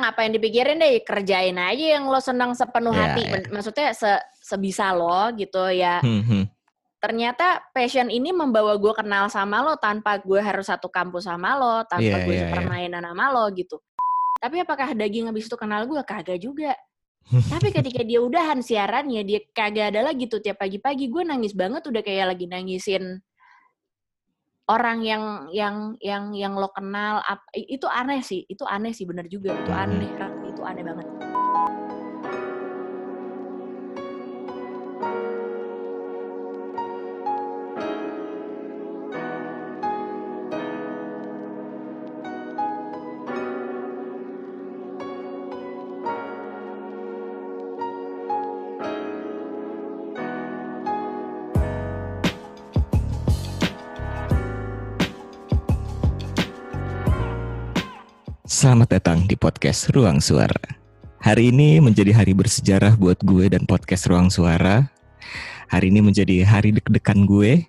ngapain dipikirin deh kerjain aja yang lo senang sepenuh Iya, hati iya. Ben- maksudnya se sebisa lo gitu ya Hmm, hmm. ternyata passion ini membawa gue kenal sama lo tanpa gue harus satu kampus sama lo tanpa Iya, gue iya, iya. permainan sama lo gitu tapi apakah daging habis itu kenal gue kagak juga tapi ketika dia udahan siarannya dia kagak ada lagi tuh tiap pagi-pagi gue nangis banget udah kayak lagi nangisin orang yang yang yang yang lo kenal itu aneh sih itu aneh sih bener juga itu Hmm. aneh Rak. itu aneh banget Selamat datang di podcast Ruang Suara. Hari ini menjadi hari bersejarah buat gue dan podcast Ruang Suara. Hari ini menjadi hari deg-degan gue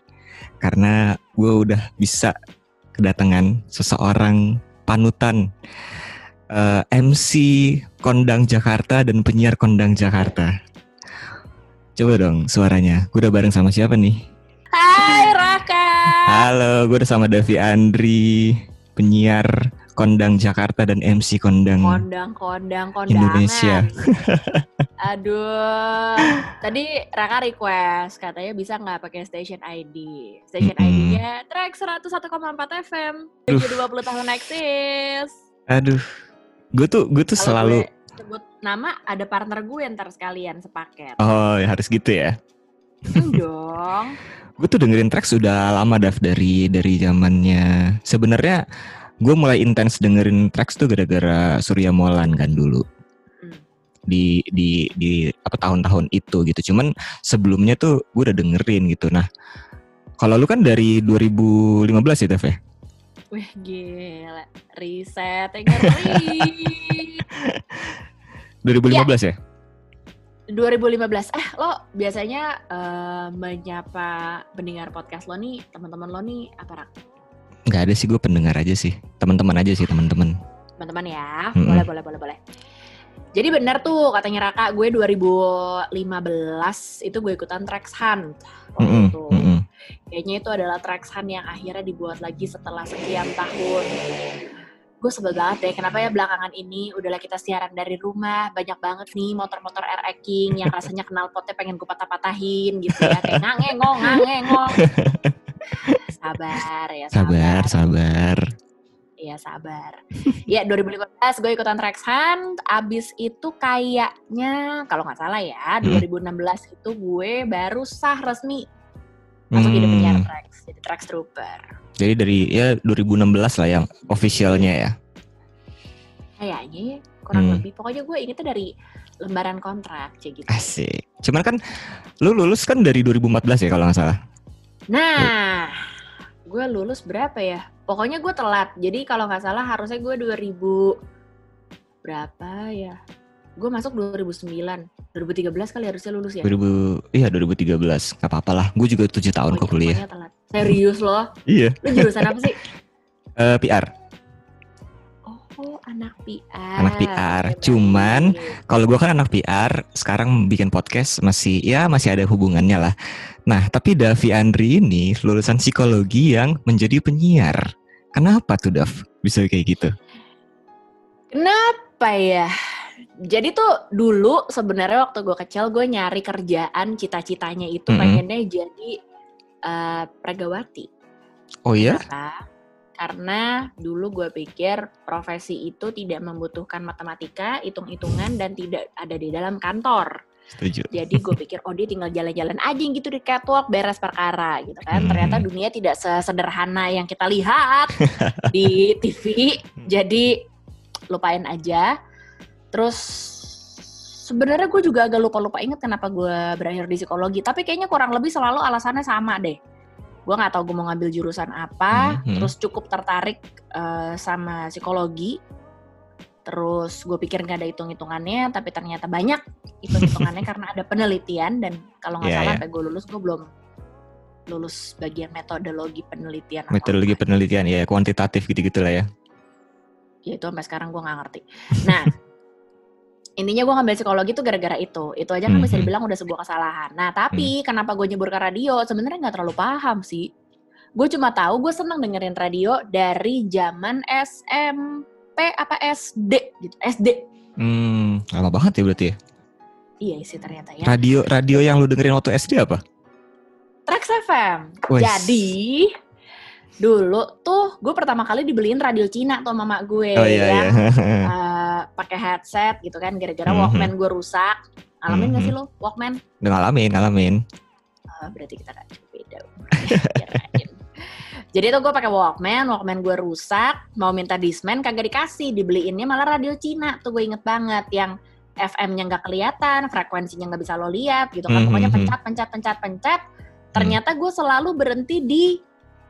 karena gue udah bisa kedatangan seseorang panutan eh, MC Kondang Jakarta dan penyiar Kondang Jakarta. Coba dong suaranya. Gue udah bareng sama siapa nih? Hai Raka Halo, gue udah sama Davi Andri, penyiar Kondang Jakarta dan MC Kondang kondang kondang kondangan Indonesia. aduh tadi Raka request katanya bisa nggak pakai station ID station Mm-mm. ID-nya track 101,4 FM Duh. 20 tahun eksis Aduh, gue tuh gue tuh Kalau selalu gue sebut nama ada partner gue ntar sekalian sepaket oh ya harus gitu ya. Dong Gue tuh dengerin track sudah lama Dav dari dari zamannya. Sebenarnya gue mulai intens dengerin tracks tuh gara-gara Surya Molan kan dulu Hmm. di di di apa tahun-tahun itu gitu. Cuman sebelumnya tuh gue udah dengerin gitu. Nah, kalau lu kan dari 2015 ya Dav ya? Wih gila riset ngeri 2015 ya? 2015 eh lo biasanya eh, menyapa pendengar podcast lo nih teman-teman lo nih apa rak Nggak ada sih gue pendengar aja sih. Teman-teman aja sih teman-teman. teman-teman ya Mm-mm. boleh boleh boleh boleh jadi benar tuh katanya Raka gue 2015 itu gue ikutan Trax Hunt waktu Mm-mm, itu mm-mm. kayaknya itu adalah Trax Hunt yang akhirnya dibuat lagi setelah sekian tahun gue sebel banget deh kenapa ya belakangan ini udahlah kita siaran dari rumah banyak banget nih motor-motor air king yang rasanya kenal potnya pengen gue patah-patahin gitu ya kayak ngangengong ngangengong sabar ya Sabar, sabar. Iya sabar. Iya 2015 gue ikutan Trax Hunt. Abis itu kayaknya kalau nggak salah ya Hmm. 2016 itu gue baru sah resmi masuk jadi Hmm, penyiar Trax, jadi Trax Trooper. Jadi dari ya 2016 lah yang officialnya ya. Kayaknya ya kurang Hmm. lebih. Pokoknya gue ingetnya dari lembaran kontrak kayak gitu. Asik. Cuman kan lu lulus kan dari 2014 ya kalau nggak salah. Nah, gue lulus berapa ya? Pokoknya gue telat. Jadi kalau nggak salah harusnya gue 2000 berapa ya? Gue masuk 2009, 2013 kali harusnya lulus ya. 2000 iya 2013. Gak apa-apa lah. Gue juga 7 tahun kok Pokoknya- kuliah. telat. Serius loh? Iya. Lu jurusan apa sih? Eh, PR. Oh, anak PR. Anak PR. Oke, Cuman. Kalau gue kan anak PR, sekarang bikin podcast masih ya masih ada hubungannya lah. Nah, tapi Davi Andri ini lulusan psikologi yang menjadi penyiar. Kenapa tuh Dav bisa kayak gitu? Kenapa ya? Jadi tuh dulu sebenarnya waktu gue kecil gue nyari kerjaan cita-citanya itu Mm-mm. pengennya jadi eh, pregawati. Oh ya? Kenapa? Karena dulu gue pikir profesi itu tidak membutuhkan matematika, hitung-hitungan, dan tidak ada di dalam kantor. Setuju. Jadi gue pikir, oh dia tinggal jalan-jalan aja gitu di catwalk, beres perkara gitu kan. Hmm. Ternyata dunia tidak sesederhana yang kita lihat di TV. Jadi lupain aja. Terus sebenarnya gue juga agak lupa-lupa inget kenapa gue berakhir di psikologi. Tapi kayaknya kurang lebih selalu alasannya sama deh. Gue nggak tahu gue mau ngambil jurusan apa. Hmm, hmm. Terus cukup tertarik eh, sama psikologi. Terus gue pikir nggak ada hitung-hitungannya, tapi ternyata banyak hitung-hitungannya karena ada penelitian dan kalau nggak Iya, salah sampai gue lulus gue belum lulus bagian metodologi penelitian. Metodologi penelitian ya kuantitatif gitu-gitu lah ya. ya itu sampai sekarang gue nggak ngerti. Nah, intinya gue ngambil psikologi itu gara-gara itu. Itu aja kan bisa Mhm. dibilang udah sebuah kesalahan. Nah, tapi kenapa gue nyebur ke radio? Sebenarnya nggak terlalu paham sih. Gue cuma tahu gue seneng dengerin radio dari zaman SMP apa SD gitu. SD. Hmm, lama banget ya berarti ya. Iya sih ternyata ya. Radio radio yang lu dengerin waktu SD apa? Trax FM. Wes. Jadi dulu tuh gue pertama kali dibeliin radio Cina tuh mama gue Oh iya yang iya. eh, pakai headset gitu kan gara-gara Mhm. Walkman gue rusak. Ngalamin gak Mhm. sih lo Walkman? Udah ngalamin, ngalamin. Oh, berarti kita gak jauh beda. Jadi tuh gue pakai Walkman, Walkman gue rusak, mau minta Discman kagak dikasih, dibeliinnya malah radio Cina. Tuh gue inget banget yang FM-nya nggak kelihatan, frekuensinya nggak bisa lo lihat gitu kan. Mhm, Pokoknya mhm. pencet, pencet, pencet, pencet. Ternyata gue selalu berhenti di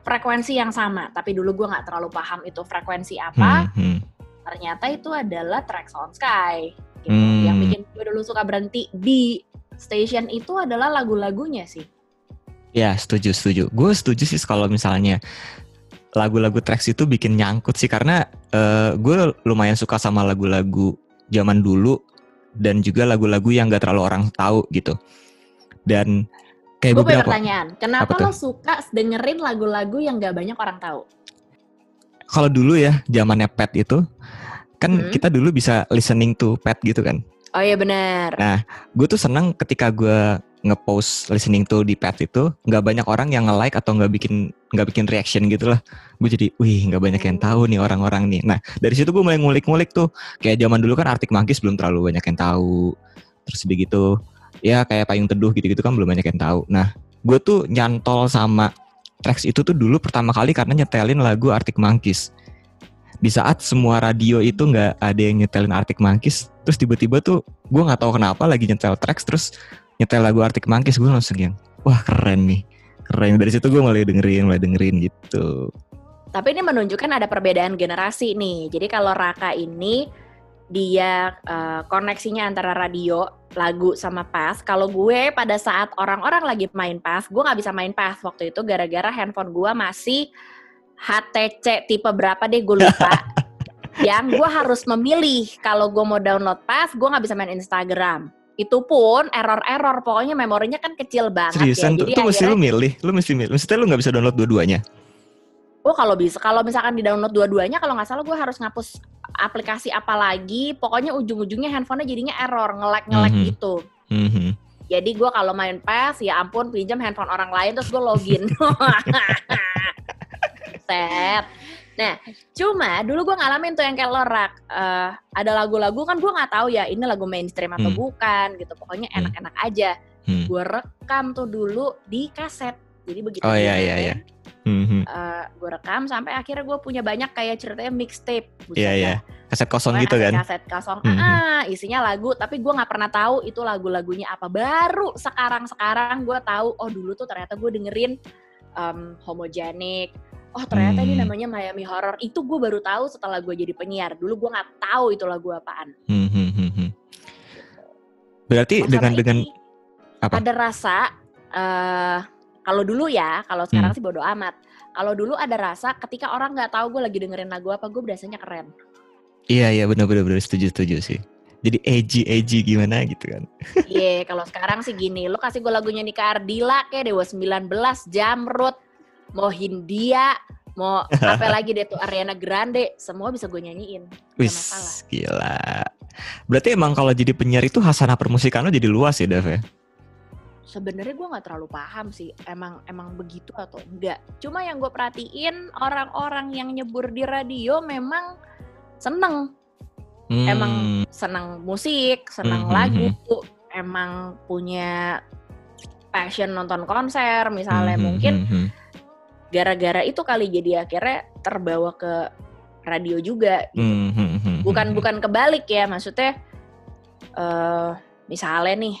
frekuensi yang sama. Tapi dulu gue nggak terlalu paham itu frekuensi apa. Hmm, hmm. Ternyata itu adalah Track Sound Sky. Gitu. Hmm. Yang bikin gue dulu suka berhenti di station itu adalah lagu-lagunya sih. Ya, setuju, setuju. Gue setuju sih kalau misalnya lagu-lagu tracks itu bikin nyangkut sih karena eh, gue lumayan suka sama lagu-lagu zaman dulu dan juga lagu-lagu yang gak terlalu orang tahu gitu. Dan kayak Gue punya beberapa pertanyaan, kenapa lo suka dengerin lagu-lagu yang gak banyak orang tahu? Kalau dulu ya zamannya pet itu kan Hmm. kita dulu bisa listening to pet gitu kan. Oh iya benar. Nah, gue tuh senang ketika gue ngepost listening to di pet itu nggak banyak orang yang nge-like atau nggak bikin nggak bikin reaction gitu lah. Gue jadi, wih nggak banyak yang tahu nih orang-orang nih. Nah dari situ gue mulai ngulik-ngulik tuh. Kayak zaman dulu kan Arctic Monkeys belum terlalu banyak yang tahu. Terus begitu, ya kayak Payung Teduh gitu-gitu kan belum banyak yang tahu. Nah gue tuh nyantol sama tracks itu tuh dulu pertama kali karena nyetelin lagu Arctic Monkeys. Di saat semua radio itu nggak ada yang nyetelin Arctic Monkeys, terus tiba-tiba tuh gue nggak tahu kenapa lagi nyetel tracks terus nyetel lagu Arctic Monkeys gue langsung yang wah keren nih keren dari situ gue mulai dengerin mulai dengerin gitu Tapi ini menunjukkan ada perbedaan generasi nih. Jadi kalau Raka ini dia eh, koneksinya antara radio, lagu sama pas. Kalau gue pada saat orang-orang lagi main pas, gue nggak bisa main pas waktu itu gara-gara handphone gue masih HTC tipe berapa deh gue lupa. yang gue harus memilih kalau gue mau download pas, gue nggak bisa main Instagram. Itu pun error-error, pokoknya memorinya kan kecil banget seriusan ya. tuh, tuh mesti lu milih lu mesti milih maksudnya lu nggak bisa download dua-duanya Oh kalau bisa, kalau misalkan di download dua-duanya, kalau nggak salah gue harus ngapus aplikasi apa lagi. Pokoknya ujung-ujungnya handphonenya jadinya error, nge-lag-nge-lag Mhm. gitu. Mhm. Jadi gue kalau main PES, ya ampun pinjam handphone orang lain terus gue login. Set. Nah, cuma dulu gue ngalamin tuh yang kayak lorak. Eh, ada lagu-lagu kan gue nggak tahu ya ini lagu mainstream atau Hmm. bukan gitu. Pokoknya Hmm. enak-enak aja. Hmm. Gue rekam tuh dulu di kaset. Jadi begitu Oh, gue iya, iya, main, iya. Mhm. gue rekam sampai akhirnya gue punya banyak kayak ceritanya mixtape. Iya, dah. iya. kaset kosong gitu kan kaset kosong Mhm. ah, isinya lagu tapi gue nggak pernah tahu itu lagu-lagunya apa baru sekarang sekarang gue tahu oh dulu tuh ternyata gue dengerin um, homogenic oh ternyata ini Hmm. namanya Miami Horror itu gue baru tahu setelah gue jadi penyiar dulu gue nggak tahu itu lagu apaan Mhm, mhm. berarti Oh, dengan dengan ini apa? ada rasa eh kalau dulu ya kalau sekarang Hmm. sih bodo amat kalau dulu ada rasa ketika orang nggak tahu gue lagi dengerin lagu apa gue biasanya keren iya iya benar benar benar setuju setuju sih jadi edgy edgy gimana gitu kan Iya, kalau sekarang sih gini, lu kasih gue lagunya Nika Ardila kayak Dewa 19, Jamrut, mau Hindia, mau apa lagi deh tuh Ariana Grande, semua bisa gue nyanyiin. Wis, gila. Berarti emang kalau jadi penyiar itu hasanah permusikan lo jadi luas ya, Dev ya? Sebenarnya gue nggak terlalu paham sih, emang emang begitu atau enggak. Cuma yang gue perhatiin orang-orang yang nyebur di radio memang seneng, Hmm, emang seneng musik, seneng Mhm, lagu, emang punya passion nonton konser misalnya mhm, mungkin mhm. gara-gara itu kali jadi akhirnya terbawa ke radio juga gitu. Hmm, hmm, hmm, bukan hmm. bukan kebalik ya maksudnya eh misalnya nih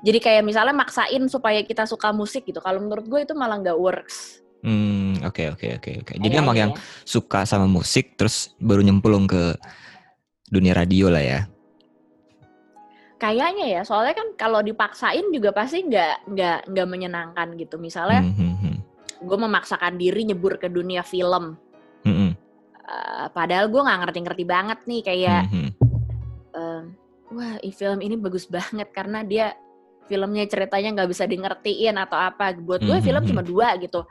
jadi kayak misalnya maksain supaya kita suka musik gitu kalau menurut gue itu malah nggak works Hmm, oke oke oke oke. Jadi emang yang ya. suka sama musik terus baru nyemplung ke dunia radio lah ya. kayaknya ya soalnya kan kalau dipaksain juga pasti nggak nggak nggak menyenangkan gitu misalnya Hmm, hmm, hmm. gue memaksakan diri nyebur ke dunia film Hmm, hmm. Uh, padahal gue nggak ngerti-ngerti banget nih kayak Mhm. um, wah i- film ini bagus banget karena dia filmnya ceritanya nggak bisa di ngertiin atau apa. Buat gue Mhm, film mhm. cuma dua gitu.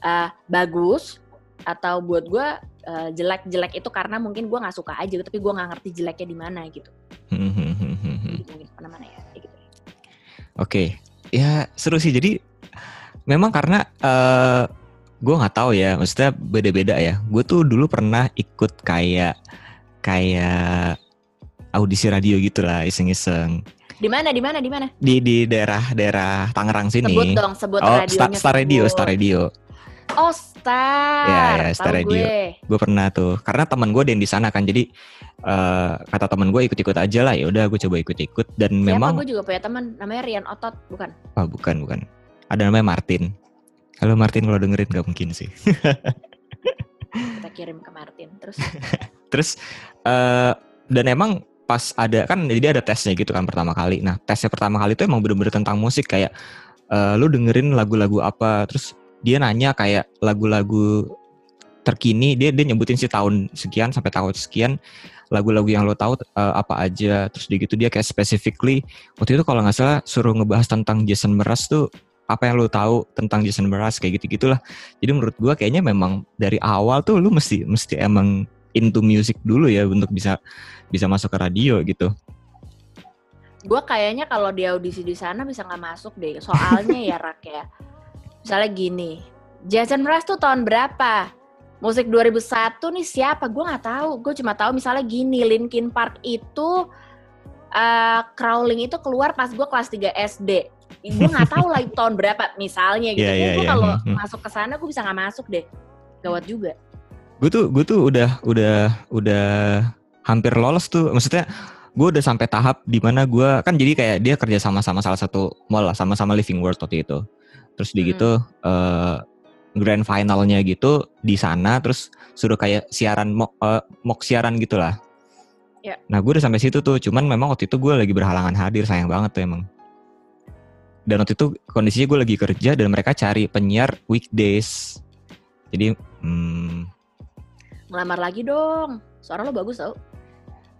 Uh, bagus atau buat gue uh, jelek-jelek itu karena mungkin gue nggak suka aja tapi gue nggak ngerti jeleknya di mana gitu. Mana-mana ya kayak gitu. Oke, ya seru sih. Jadi memang karena eh gue nggak tahu ya, maksudnya beda-beda ya. Gue tuh dulu pernah ikut kayak kayak audisi radio gitu lah, iseng-iseng di mana di mana di mana di di daerah-daerah Tangerang sini. sebut dong sebut oh, radionya Star, Star Radio. Star Radio. oh Star Ya, ya, Star Tahu Radio. gue. Gue pernah tuh, karena teman gue ada yang di sana kan, jadi eh kata teman gue ikut-ikut aja lah. Ya udah, gue coba ikut-ikut dan Siapa? memang gue juga punya teman namanya Rian Otot bukan Ah, bukan, bukan. Ada namanya Martin. Kalau Martin kalau dengerin gak mungkin sih. kita kirim ke Martin terus Terus eh dan emang pas ada kan jadi ada tesnya gitu kan pertama kali. Nah tesnya pertama kali itu emang bener-bener tentang musik kayak eh, lu dengerin lagu-lagu apa. Terus dia nanya kayak lagu-lagu terkini dia dia nyebutin sih tahun sekian sampai tahun sekian lagu-lagu yang lo tahu eh, apa aja terus dia gitu dia kayak specifically waktu itu kalau nggak salah suruh ngebahas tentang Jason Mraz tuh apa yang lo tahu tentang Jason Mraz kayak gitu gitulah jadi menurut gua kayaknya memang dari awal tuh lu mesti mesti emang into music dulu ya untuk bisa bisa masuk ke radio gitu. Gue kayaknya kalau di audisi di sana bisa nggak masuk deh. Soalnya ya rak ya. Misalnya gini Jason Mraz tuh tahun berapa? Musik 2001 nih siapa? Gue nggak tahu. Gue cuma tahu misalnya gini Linkin Park itu eh, Crawling itu keluar pas gue kelas 3 SD gue nggak tahu lah itu tahun berapa misalnya gitu. Iya, iya, gue iya. kalau Hmm, hmm. masuk ke sana gue bisa nggak masuk deh. Gawat juga. Gue tuh gue tuh udah udah udah hampir lolos tuh. Maksudnya gue udah sampai tahap di mana gue kan jadi kayak dia kerja sama sama salah satu mall lah sama-sama Living World waktu itu. Terus di Hmm. gitu eh, grand finalnya gitu di sana terus suruh kayak siaran mock, eh, mock siaran gitulah Ya. nah gue udah sampai situ tuh cuman memang waktu itu gue lagi berhalangan hadir sayang banget tuh emang. Dan waktu itu kondisinya gue lagi kerja dan mereka cari penyiar weekdays. Jadi hmm, ngelamar lagi dong. Suara lo bagus tau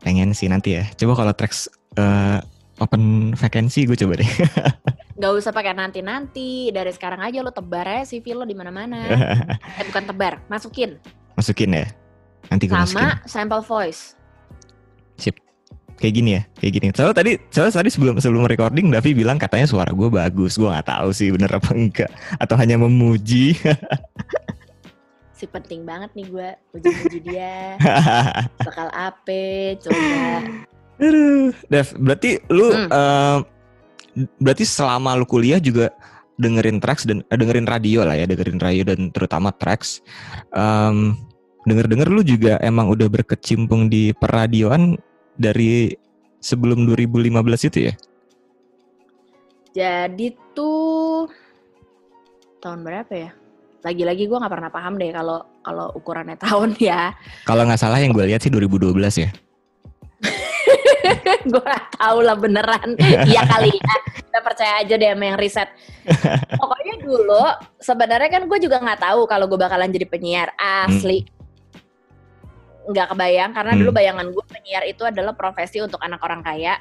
pengen sih nanti ya. Coba kalau tracks eh, open vacancy gue coba deh. Nggak usah pakai nanti nanti dari sekarang aja lo tebar aja CV lo di mana mana eh bukan tebar masukin. Masukin ya? Nanti gue masukin. sama sample voice. Kayak gini ya kayak gini. Soalnya tadi soalnya tadi sebelum sebelum recording Davi bilang katanya suara gue bagus. Gue nggak tahu sih bener apa enggak. Atau hanya memuji si penting banget nih gue puji-puji dia bakal ape coba Aduh, Dev, berarti lu Hmm. eh, berarti selama lu kuliah juga dengerin tracks dan eh, dengerin radio lah ya, dengerin radio dan terutama tracks. Em, denger-denger lu juga emang udah berkecimpung di peradioan dari sebelum 2015 itu ya? jadi tuh tahun berapa ya lagi-lagi gue nggak pernah paham deh kalau kalau ukurannya tahun ya. Kalau nggak salah yang gue lihat sih 2012 ya. gue gak tahu lah beneran. Iya kali ya. Kita percaya aja deh sama yang riset. Pokoknya dulu sebenarnya kan gue juga nggak tahu kalau gue bakalan jadi penyiar. Asli. Nggak kebayang karena dulu Hmm. bayangan gue penyiar itu adalah profesi untuk anak orang kaya.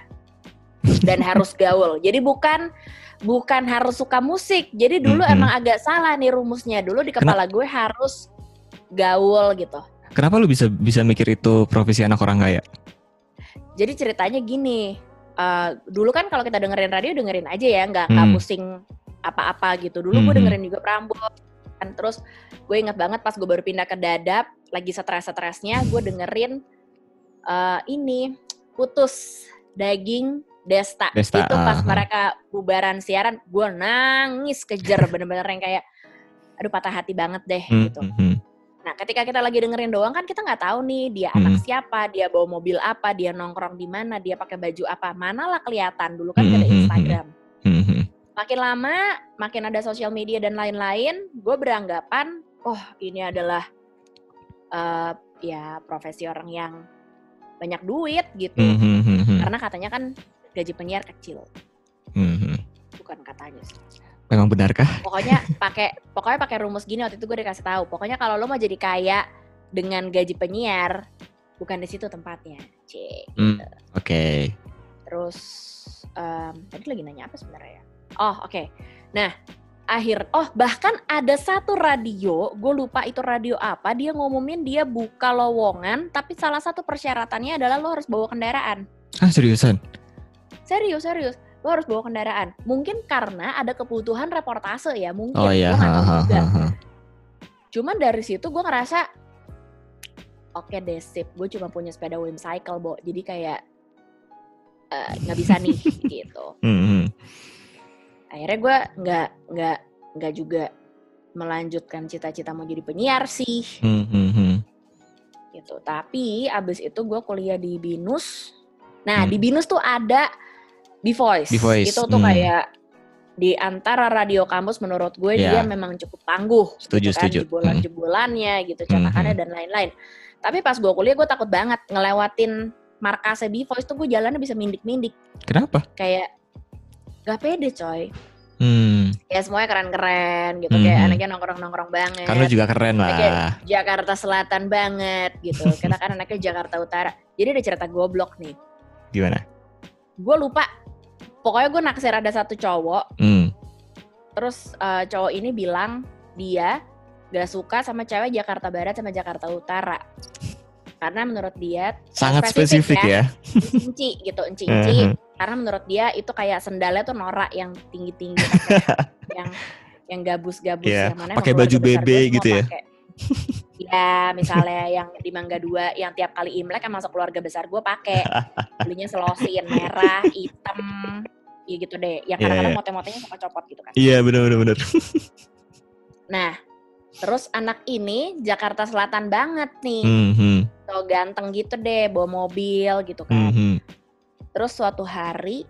Dan harus gaul. Jadi bukan bukan harus suka musik jadi dulu Mhm. emang agak salah nih rumusnya dulu di kepala gue harus gaul gitu Kenapa lu bisa bisa mikir itu profesi anak orang kaya? Jadi ceritanya gini, eh, dulu kan kalau kita dengerin radio dengerin aja ya, nggak nggak Hmm. pusing apa-apa gitu. Dulu gue Mhm. dengerin juga Prambors. Kan terus gue ingat banget pas gue baru pindah ke Dadap, lagi stres-stresnya gue dengerin eh, ini putus daging Desta. Desta, Itu pas aha. mereka bubaran siaran, gue nangis kejer bener-bener yang kayak, aduh patah hati banget deh Hmm, gitu. hmm, hmm. Nah, ketika kita lagi dengerin doang kan kita nggak tahu nih dia Hmm. anak siapa, dia bawa mobil apa, dia nongkrong di mana, dia pakai baju apa. Manalah kelihatan dulu kan Hmm, ada hmm, hmm, Instagram. Hmm, hmm. Makin lama, makin ada sosial media dan lain-lain, gue beranggapan, oh ini adalah eh, ya profesi orang yang banyak duit gitu. Hmm, hmm. Karena katanya kan gaji penyiar kecil, Hmm, hmm. bukan katanya sih. Memang benarkah? Pokoknya pakai pokoknya pakai rumus gini waktu itu gue dikasih tahu. Pokoknya kalau lo mau jadi kaya dengan gaji penyiar bukan di situ tempatnya cek Hmm, Oke. terus em, tadi lagi nanya apa sebenarnya ya oh oke nah akhir oh bahkan ada satu radio gue lupa itu radio apa dia ngumumin dia buka lowongan tapi salah satu persyaratannya adalah lo harus bawa kendaraan Ah seriusan? Serius serius lo harus bawa kendaraan mungkin karena ada kebutuhan reportase ya mungkin Oh iya. Tahu juga. cuman dari situ gue ngerasa oke deh sip gue cuma punya sepeda cycle bo jadi kayak eh, nggak bisa nih gitu Hmm, hmm. akhirnya gue nggak nggak nggak juga melanjutkan cita-cita mau jadi penyiar sih Hmm, hmm, hmm. gitu tapi abis itu gue kuliah di binus nah Hmm. di binus tuh ada di voice The Voice, itu tuh hmm. kayak di antara radio kampus menurut gue Ya. dia memang cukup tangguh Setuju, gitu kan, setuju. jebolan-jebolannya gitu cetakannya dan lain-lain tapi pas gue kuliah gue takut banget ngelewatin markasnya di voice tuh gue jalannya bisa mindik-mindik Kenapa? kayak gak pede coy Hmm. ya semuanya keren-keren gitu kayak Mhm. anaknya nongkrong-nongkrong banget Kan lu juga keren Kayak lah. Jakarta Selatan banget gitu kita kan anaknya Jakarta Utara jadi ada cerita goblok nih Gimana? gue lupa pokoknya gue naksir ada satu cowok Hmm. terus eh, cowok ini bilang dia gak suka sama cewek Jakarta Barat sama Jakarta Utara karena menurut dia Sangat Spesifik spesifik ya. enci gitu enci-enci Mhm. karena menurut dia itu kayak sendalnya tuh norak yang tinggi-tinggi yang yang gabus-gabus yang mana emang pakai baju bebe gitu ya? ya misalnya yang di Mangga Dua yang tiap kali Imlek masuk keluarga besar gue pakai belinya selosin merah hitam ya gitu deh yang Iya, kadang-kadang iya. mote-motenya suka copot gitu kan Iya bener bener bener. nah terus anak ini Jakarta Selatan banget nih Hmm, hmm, so ganteng gitu deh bawa mobil gitu kan hmm. Terus suatu hari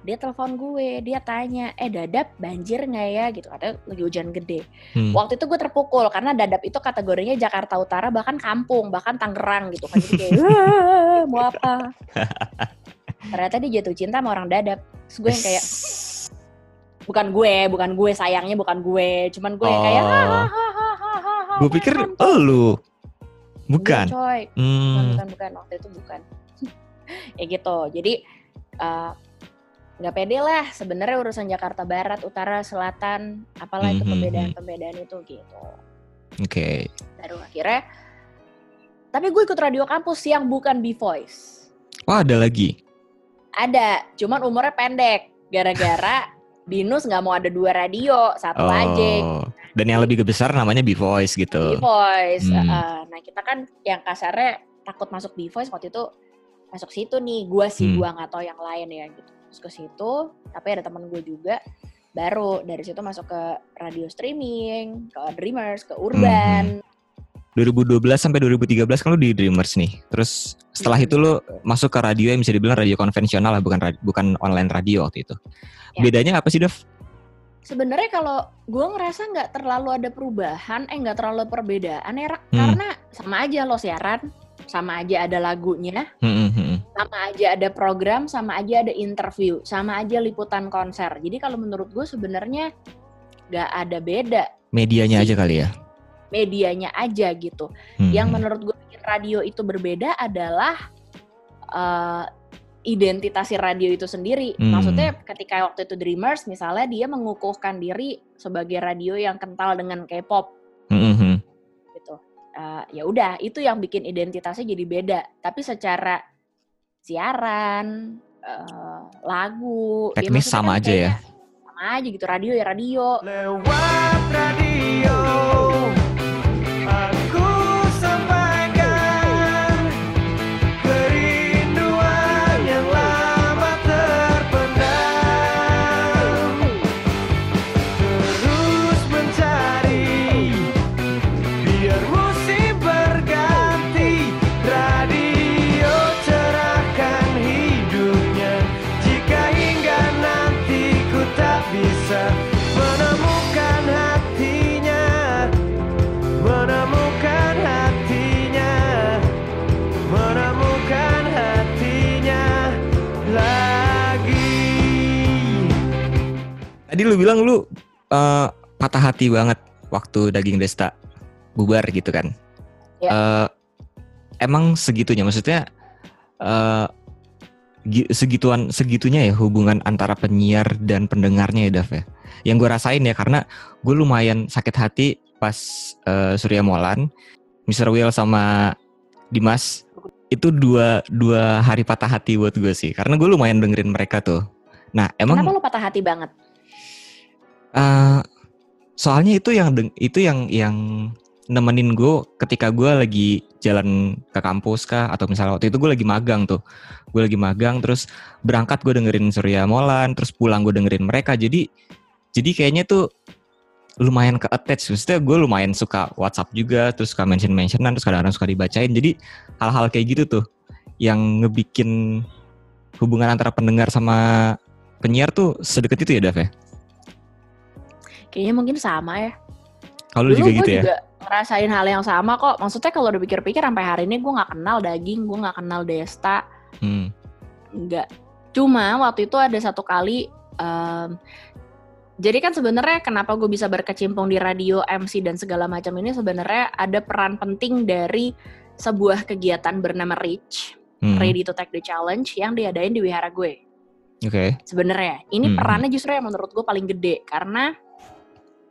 dia telepon gue, dia tanya, eh dadap banjir nggak ya gitu, katanya lagi hujan gede. Hmm. Waktu itu gue terpukul karena dadap itu kategorinya Jakarta Utara bahkan kampung, bahkan Tangerang gitu kan. Jadi kayak, "Wah, mau apa? Ternyata dia jatuh cinta sama orang dadap. Terus gue yang kayak, bukan gue, bukan gue sayangnya bukan gue, cuman gue yang kayak, Oh. hahaha. Gue pikir lu. Bukan. coy, bukan, Hmm. bukan, bukan. Waktu itu bukan. ya gitu. Jadi nggak pede lah sebenarnya urusan Jakarta Barat, Utara, Selatan, apalah itu Mhm, pembedaan-pembedaan itu gitu. Oke. Baru akhirnya tapi gue ikut radio kampus yang bukan B Voice. Wah ada lagi. Ada, cuman umurnya pendek. Gara-gara Binus nggak mau ada dua radio, satu aja. Oh. Dan yang lebih besar namanya B Voice B gitu. Voice. Hmm. Uh, nah kita kan yang kasarnya takut masuk B Voice waktu itu masuk situ nih. Gua sih Hmm. gua nggak tahu yang lain ya gitu. Terus ke situ, tapi ada teman gue juga. Baru dari situ masuk ke radio streaming, ke Dreamers, ke Urban. 2012 sampai 2013 kan lu di Dreamers nih. Terus setelah Hmm. itu lu masuk ke radio yang bisa dibilang radio konvensional lah, bukan bukan online radio waktu itu. Ya. Bedanya apa sih, Dev? Sebenarnya kalau gue ngerasa nggak terlalu ada perubahan, eh nggak terlalu perbedaan ya. Hmm. karena sama aja lo siaran, sama aja ada lagunya, Hmm, hmm, hmm. sama aja ada program, sama aja ada interview, sama aja liputan konser. Jadi kalau menurut gue sebenarnya nggak ada beda, Medianya aja kali ya. Medianya aja gitu. Hmm, Yang menurut gue bikin radio itu berbeda adalah eh, identitas si radio itu sendiri. Hmm. Maksudnya ketika waktu itu Dreamers misalnya dia mengukuhkan diri sebagai radio yang kental dengan K-pop Hmm, hmm, hmm. gitu. Eh, ya udah itu yang bikin identitasnya jadi beda. Tapi secara siaran, eh, lagu, ya Teknis sama kan aja ya? Sama aja gitu radio ya radio. Lewat radio lu bilang lu eh, patah hati banget waktu daging desta bubar gitu kan. Ya. eh, emang segitunya maksudnya gi- segituan segitunya ya hubungan antara penyiar dan pendengarnya ya Dav ya. Yang gue rasain ya karena gue lumayan sakit hati pas eh, Surya Molan, Mr. Will sama Dimas itu dua dua hari patah hati buat gue sih karena gue lumayan dengerin mereka tuh. Nah emang Kenapa lu patah hati banget? Eh, soalnya itu yang itu yang yang nemenin gue ketika gue lagi jalan ke kampus kah? Atau misalnya waktu itu gue lagi magang tuh. Gue lagi magang terus berangkat gue dengerin Surya Molan terus pulang gue dengerin mereka. Jadi jadi kayaknya tuh lumayan ke attach. Maksudnya gue lumayan suka WhatsApp juga terus suka mention mentionan terus kadang-kadang suka dibacain. Jadi hal-hal kayak gitu tuh yang ngebikin hubungan antara pendengar sama penyiar tuh sedekat itu ya Dav ya Kayaknya mungkin sama ya. kalau juga gue gitu ya juga ngerasain hal yang sama kok. Maksudnya kalau udah pikir-pikir sampai hari ini gue nggak kenal daging, gue nggak kenal Desta, Hmm. enggak. Cuma waktu itu ada satu kali, em, jadi kan sebenarnya kenapa gue bisa berkecimpung di radio, MC dan segala macam ini sebenarnya ada peran penting dari sebuah kegiatan bernama Reach, Hmm. Ready to Take the Challenge yang diadain di wihara gue. Oke. sebenarnya ini Hmm. perannya justru yang menurut gue paling gede karena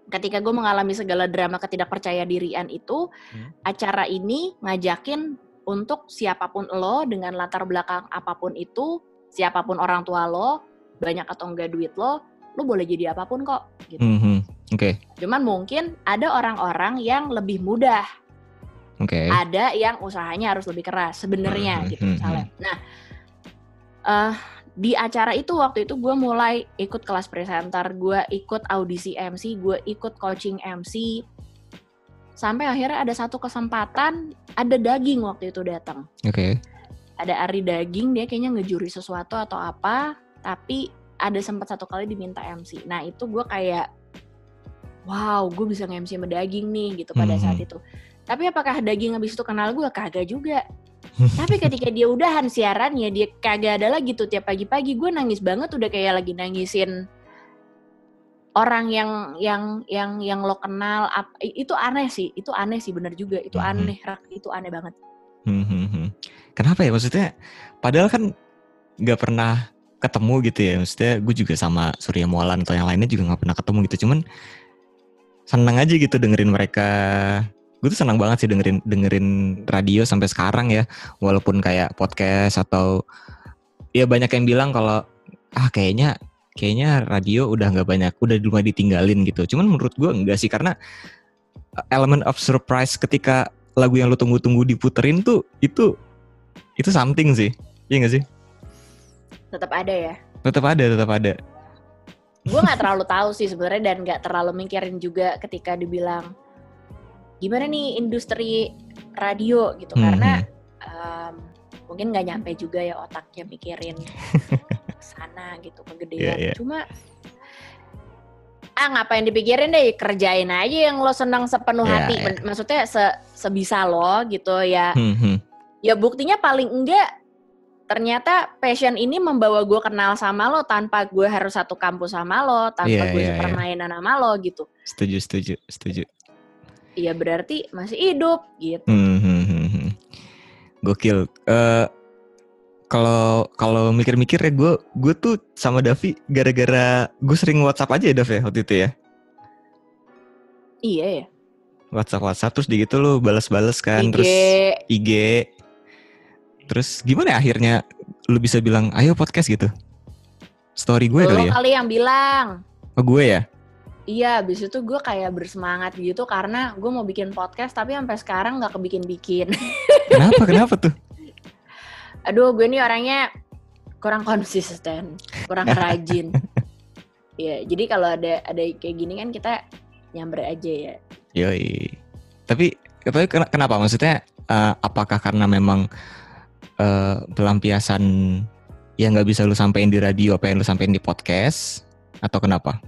ketika gue mengalami segala drama ketidakpercaya dirian itu Hmm. acara ini ngajakin untuk siapa pun lo dengan latar belakang apa pun itu siapa pun orang tua lo banyak atau enggak duit lo lo boleh jadi apa pun kok gitu Mhm. Oke. cuman mungkin ada orang-orang yang lebih mudah Oke. ada yang usahanya harus lebih keras sebenarnya Hmm, gitu hmm, misalnya. Nah, eh di acara itu waktu itu gue mulai ikut kelas presenter, gue ikut audisi MC, gue ikut coaching MC, sampai akhirnya ada satu kesempatan ada daging waktu itu datang. Oke. Ada Ari Daging dia kayaknya ngejuri sesuatu atau apa, tapi ada sempat satu kali diminta MC. Nah itu gue kayak, wow gue bisa nge-MC sama daging nih gitu pada Mhm. saat itu. Tapi apakah daging habis itu kenal gue? Kagak juga. Tapi ketika dia udahan siarannya, dia kagak ada lagi tuh tiap pagi-pagi. Gue nangis banget udah kayak lagi nangisin orang yang yang yang yang lo kenal. Ap- Itu aneh sih, itu aneh sih bener juga. Itu Mhm. aneh, Rak. itu aneh banget. Hmm, hmm, hmm. Kenapa ya maksudnya? Padahal kan nggak pernah ketemu gitu ya. Maksudnya gue juga sama Surya Molan atau yang lainnya juga nggak pernah ketemu gitu. Cuman seneng aja gitu dengerin mereka. Gue tuh senang banget sih dengerin dengerin radio sampai sekarang ya. Walaupun kayak podcast atau ya banyak yang bilang kalau ah kayaknya kayaknya radio udah nggak banyak, udah cuma ditinggalin gitu. Cuman menurut gue enggak sih karena element of surprise ketika lagu yang lu tunggu-tunggu diputerin tuh itu itu something sih. Iya gak sih? Tetap ada ya. Tetap ada, tetap ada. Gue nggak terlalu tahu sih sebenarnya dan nggak terlalu mikirin juga ketika dibilang gimana nih industri radio gitu Hmm, karena em, mungkin nggak nyampe juga ya otaknya mikirin sana gitu kegedean. Iya, iya. Cuma ah ngapain dipikirin deh kerjain aja yang lo senang sepenuh Iya, hati. iya. Men- Maksudnya se- sebisa lo gitu ya. Hmm, hmm. Ya buktinya paling enggak ternyata passion ini membawa gue kenal sama lo tanpa gue harus satu kampus sama lo, tanpa Iya, gue iya, iya. permainan sama lo gitu. Setuju, setuju, setuju. Iya berarti masih hidup gitu. Hmm, hmm, hmm, hmm. Gokil. Eh kalau kalau mikir-mikir ya gue gue tuh sama Davi gara-gara gue sering WhatsApp aja ya Dav ya waktu itu ya. Iya ya. WhatsApp WhatsApp terus di gitu lu balas-balas kan IG. terus IG. Terus gimana ya akhirnya lu bisa bilang ayo podcast gitu? Story gue lo kali ya? kali yang bilang. Oh gue ya? Iya, abis itu gue kayak bersemangat gitu karena gue mau bikin podcast tapi sampai sekarang nggak kebikin-bikin. Kenapa? Kenapa tuh? Aduh, gue nih orangnya kurang konsisten, kurang rajin. Iya, jadi kalau ada ada kayak gini kan kita nyamber aja ya. Yoi. Tapi tapi ken- kenapa? Maksudnya eh, apakah karena memang eh, pelampiasan yang nggak bisa lu sampein di radio apa yang lu sampein di podcast atau kenapa?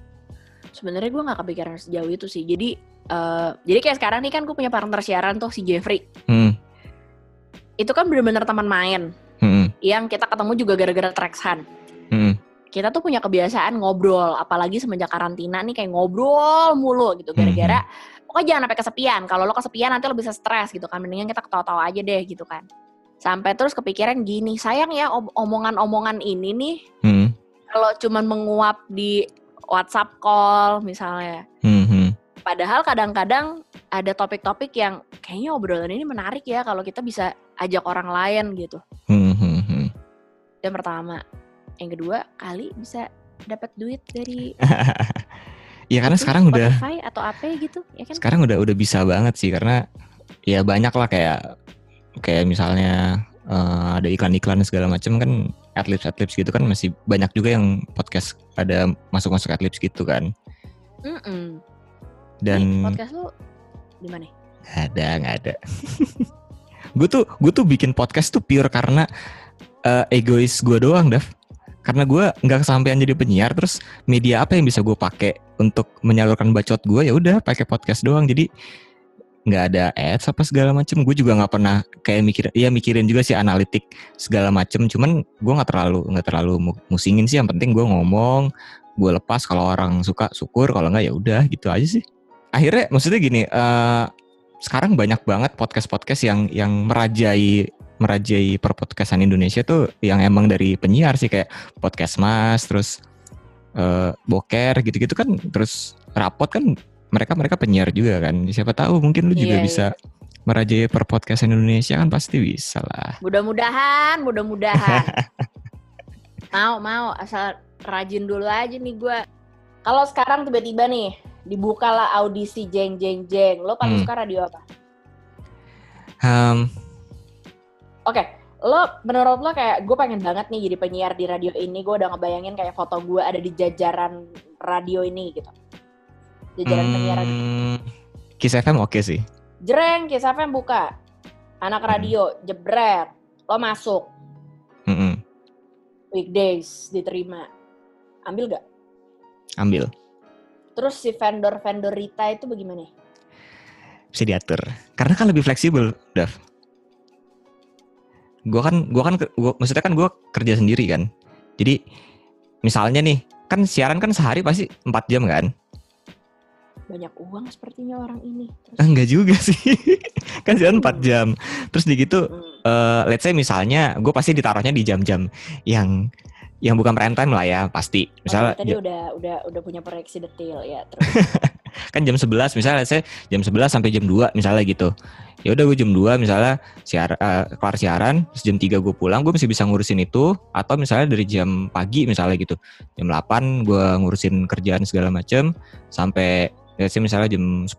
Sebenarnya gue nggak kepikiran sejauh itu sih. Jadi eh, jadi kayak sekarang nih kan gue punya partner siaran tuh si Jeffrey. Hmm. Itu kan bener-bener teman main Hmm. yang kita ketemu juga gara-gara Traxhan. Hmm. kita tuh punya kebiasaan ngobrol, apalagi semenjak karantina nih kayak ngobrol mulu gitu, gara-gara pokoknya jangan sampai kesepian. Kalau lo kesepian nanti lo bisa stres gitu kan. Mendingan kita ketawa-tawa aja deh gitu kan. Sampai terus kepikiran gini, sayang ya om- omongan-omongan ini nih Hmm. kalau cuman menguap di WhatsApp call misalnya. Hmm. Padahal kadang-kadang ada topik-topik yang kayaknya obrolan ini menarik ya kalau kita bisa ajak orang lain gitu. Hmm. Hmm. hmm. Yang pertama. Yang kedua, kali bisa dapat duit dari Ya karena sekarang udah Spotify atau apa gitu, ya kan? sekarang udah udah bisa banget sih karena ya banyak lah kayak kayak misalnya eh, ada iklan-iklan segala macam kan adlibs adlibs gitu kan masih banyak juga yang podcast ada masuk-masuk adlibs gitu kan Mm-mm. dan Nih, podcast lu di mana? ada nggak ada gue tuh gue tuh bikin podcast tuh pure karena eh, egois gue doang Dav karena gue nggak kesampaian jadi penyiar terus media apa yang bisa gue pakai untuk menyalurkan bacot gue ya udah pakai podcast doang jadi nggak ada ads apa segala macem. Gue juga nggak pernah kayak mikir ya mikirin juga sih analitik segala macem. Cuman gue nggak terlalu nggak terlalu mu- musingin sih. Yang penting gue ngomong gue lepas. Kalau orang suka syukur. Kalau nggak ya udah gitu aja sih. Akhirnya maksudnya gini eh sekarang banyak banget podcast-podcast yang yang merajai merajai perpodcastan Indonesia tuh yang emang dari penyiar sih. Kayak podcast Mas terus eh boker gitu-gitu kan. Terus rapot kan mereka mereka penyiar juga kan siapa tahu mungkin lu juga Iya, bisa merajai perpodcastan Indonesia kan pasti bisa lah Mudah-mudahan, mudah-mudahan. mau, mau, asal rajin dulu aja nih gua. Kalau sekarang tiba-tiba nih dibukalah audisi jeng jeng jeng, lo paling Hmm. suka radio apa? Hem, Oke, lo menurut lo kayak gue pengen banget nih jadi penyiar di radio ini, gue udah ngebayangin kayak foto gue ada di jajaran radio ini gitu. Jajaran radio. hmm, Kiss FM oke sih Jreng, Kiss FM buka. Anak radio, jebret. Lo masuk, Mm-mm, weekdays, diterima. Ambil gak? ambil Terus si vendor-vendor Rita itu bagaimana? bisa diatur karena kan lebih fleksibel Dav gue kan gua kan gua, maksudnya kan gue kerja sendiri kan jadi misalnya nih kan siaran kan sehari pasti 4 jam kan Banyak uang sepertinya orang ini. Terus, Ah, enggak juga sih. Kan siaran 4 jam. Terus di gitu hmm, eh let's say misalnya gue pasti ditaruhnya di jam-jam yang yang bukan prime time lah ya pasti. Misalnya oke, tadi ja- udah udah udah punya proyeksi detail ya. Terus. Kan jam 11 misalnya let's say jam 11 sampai jam 2 misalnya gitu. Ya udah gue jam 2 misalnya siar eh, kelar siaran terus jam 3 gue pulang gue masih bisa ngurusin itu. Atau misalnya dari jam pagi misalnya gitu. Jam 8 gue ngurusin kerjaan segala macem sampai let's say misalnya jam 10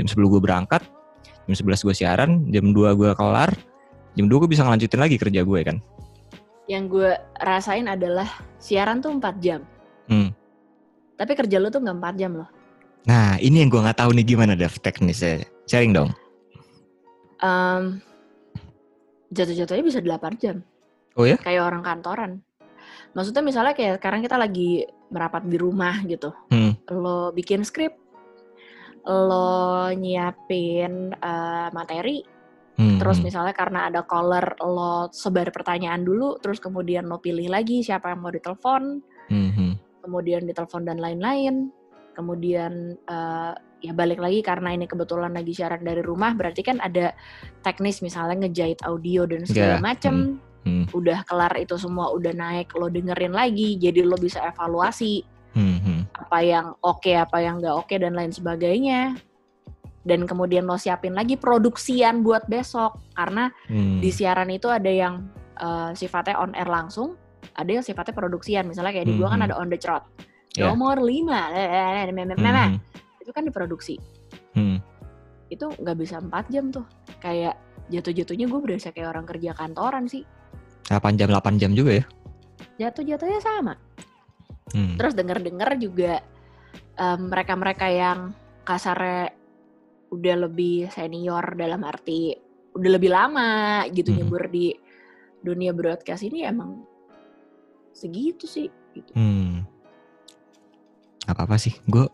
jam 10 gue berangkat jam 11 gue siaran jam 2 gue kelar jam 2 gue bisa ngelanjutin lagi kerja gue kan yang gue rasain adalah siaran tuh 4 jam. Hmm. Tapi kerja lu tuh nggak 4 jam loh. nah ini yang gue nggak tahu nih gimana Dev teknisnya sharing dong Em, jatuh-jatuhnya bisa 8 jam. Oh ya? Kayak orang kantoran. Maksudnya misalnya kayak sekarang kita lagi merapat di rumah gitu. Hmm. Lo bikin skrip, lo nyiapin eh, materi, Hmm, terus hmm. misalnya karena ada caller lo sebar pertanyaan dulu, terus kemudian lo pilih lagi siapa yang mau ditelepon, Hmm, hmm. kemudian ditelepon dan lain-lain. Kemudian eh, ya balik lagi karena ini kebetulan lagi siaran dari rumah, berarti kan ada teknis misalnya ngejahit audio dan segala Ya, macem. Hmm. Udah kelar itu semua, udah naik, lo dengerin lagi, jadi lo bisa evaluasi Hmm, hmm. Apa yang oke, apa yang nggak oke dan lain sebagainya. Dan kemudian lo siapin lagi produksian buat besok karena Hmm. di siaran itu ada yang eh, sifatnya on air langsung, ada yang sifatnya produksian. Misalnya kayak di gua kan Mhm. ada on the trot. Ya. Nomor 5, memang Hmm, itu kan diproduksi. hmm. Itu nggak bisa 4 jam tuh. Kayak jatuh-jatuhnya gue berasa kayak orang kerja kantoran sih. 8 jam 8 jam juga ya. Jatuh-jatuhnya sama. Hmm. Terus denger-denger juga em, mereka-mereka yang kasarnya udah lebih senior dalam arti udah lebih lama gitu Mhm. nyebur di dunia broadcast ini emang segitu sih gitu. Hmm. Apa apa sih? Gue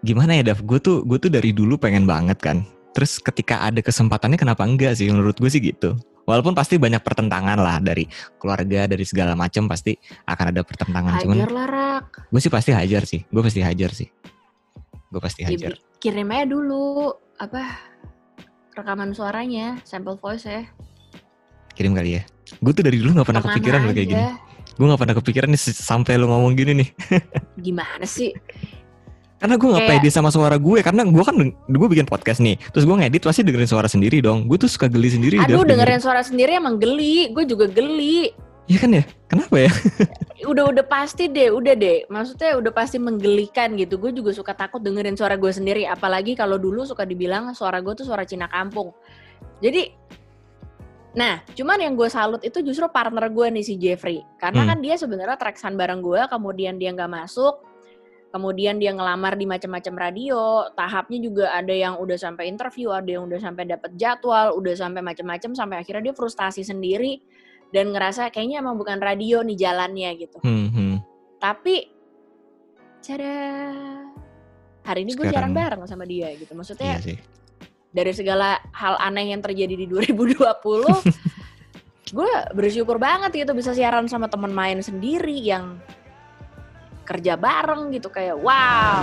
gimana ya, Dav? Gue tuh gue tuh dari dulu pengen banget kan. Terus ketika ada kesempatannya kenapa enggak sih? Menurut gue sih gitu. Walaupun pasti banyak pertentangan lah dari keluarga, dari segala macam pasti akan ada pertentangan. Cuman Hajar lah rak. gue sih pasti hajar sih. Gue pasti hajar sih. gue pasti Ya, hajar. bi- kirim aja dulu apa rekaman suaranya, sample voice ya. Kirim kali ya. Gue tuh dari dulu nggak pernah Ke mana kepikiran loh kayak gini. Gue nggak pernah kepikiran nih sampai lo ngomong gini nih. Gimana sih? Karena gue nggak Kayak- pede sama suara gue. Karena gue kan gue bikin podcast nih. Terus gue ngedit pasti dengerin suara sendiri dong. Gue tuh suka geli sendiri. Aduh Dev, dengerin suara sendiri emang geli, gue juga geli. Iya kan ya? Kenapa ya? Udah udah pasti deh, udah deh. Maksudnya udah pasti menggelikan gitu. Gue juga suka takut dengerin suara gue sendiri. Apalagi kalau dulu suka dibilang suara gue tuh suara Cina kampung. Jadi, nah cuman yang gue salut itu justru partner gue nih si Jeffrey. Karena Hmm. kan dia sebenarnya treksan bareng gue, kemudian dia nggak masuk. Kemudian dia ngelamar di macam-macam radio, tahapnya juga ada yang udah sampai interview, ada yang udah sampai dapet jadwal, udah sampai macam-macam sampai akhirnya dia frustasi sendiri dan ngerasa kayaknya emang bukan radio nih jalannya gitu. Hmm, hmm. Tapi cara hari ini gue jarang bareng sama dia gitu. Maksudnya Iya sih. dari segala hal aneh yang terjadi di 2020, gue bersyukur banget gitu bisa siaran sama teman main sendiri yang kerja bareng gitu kayak wow.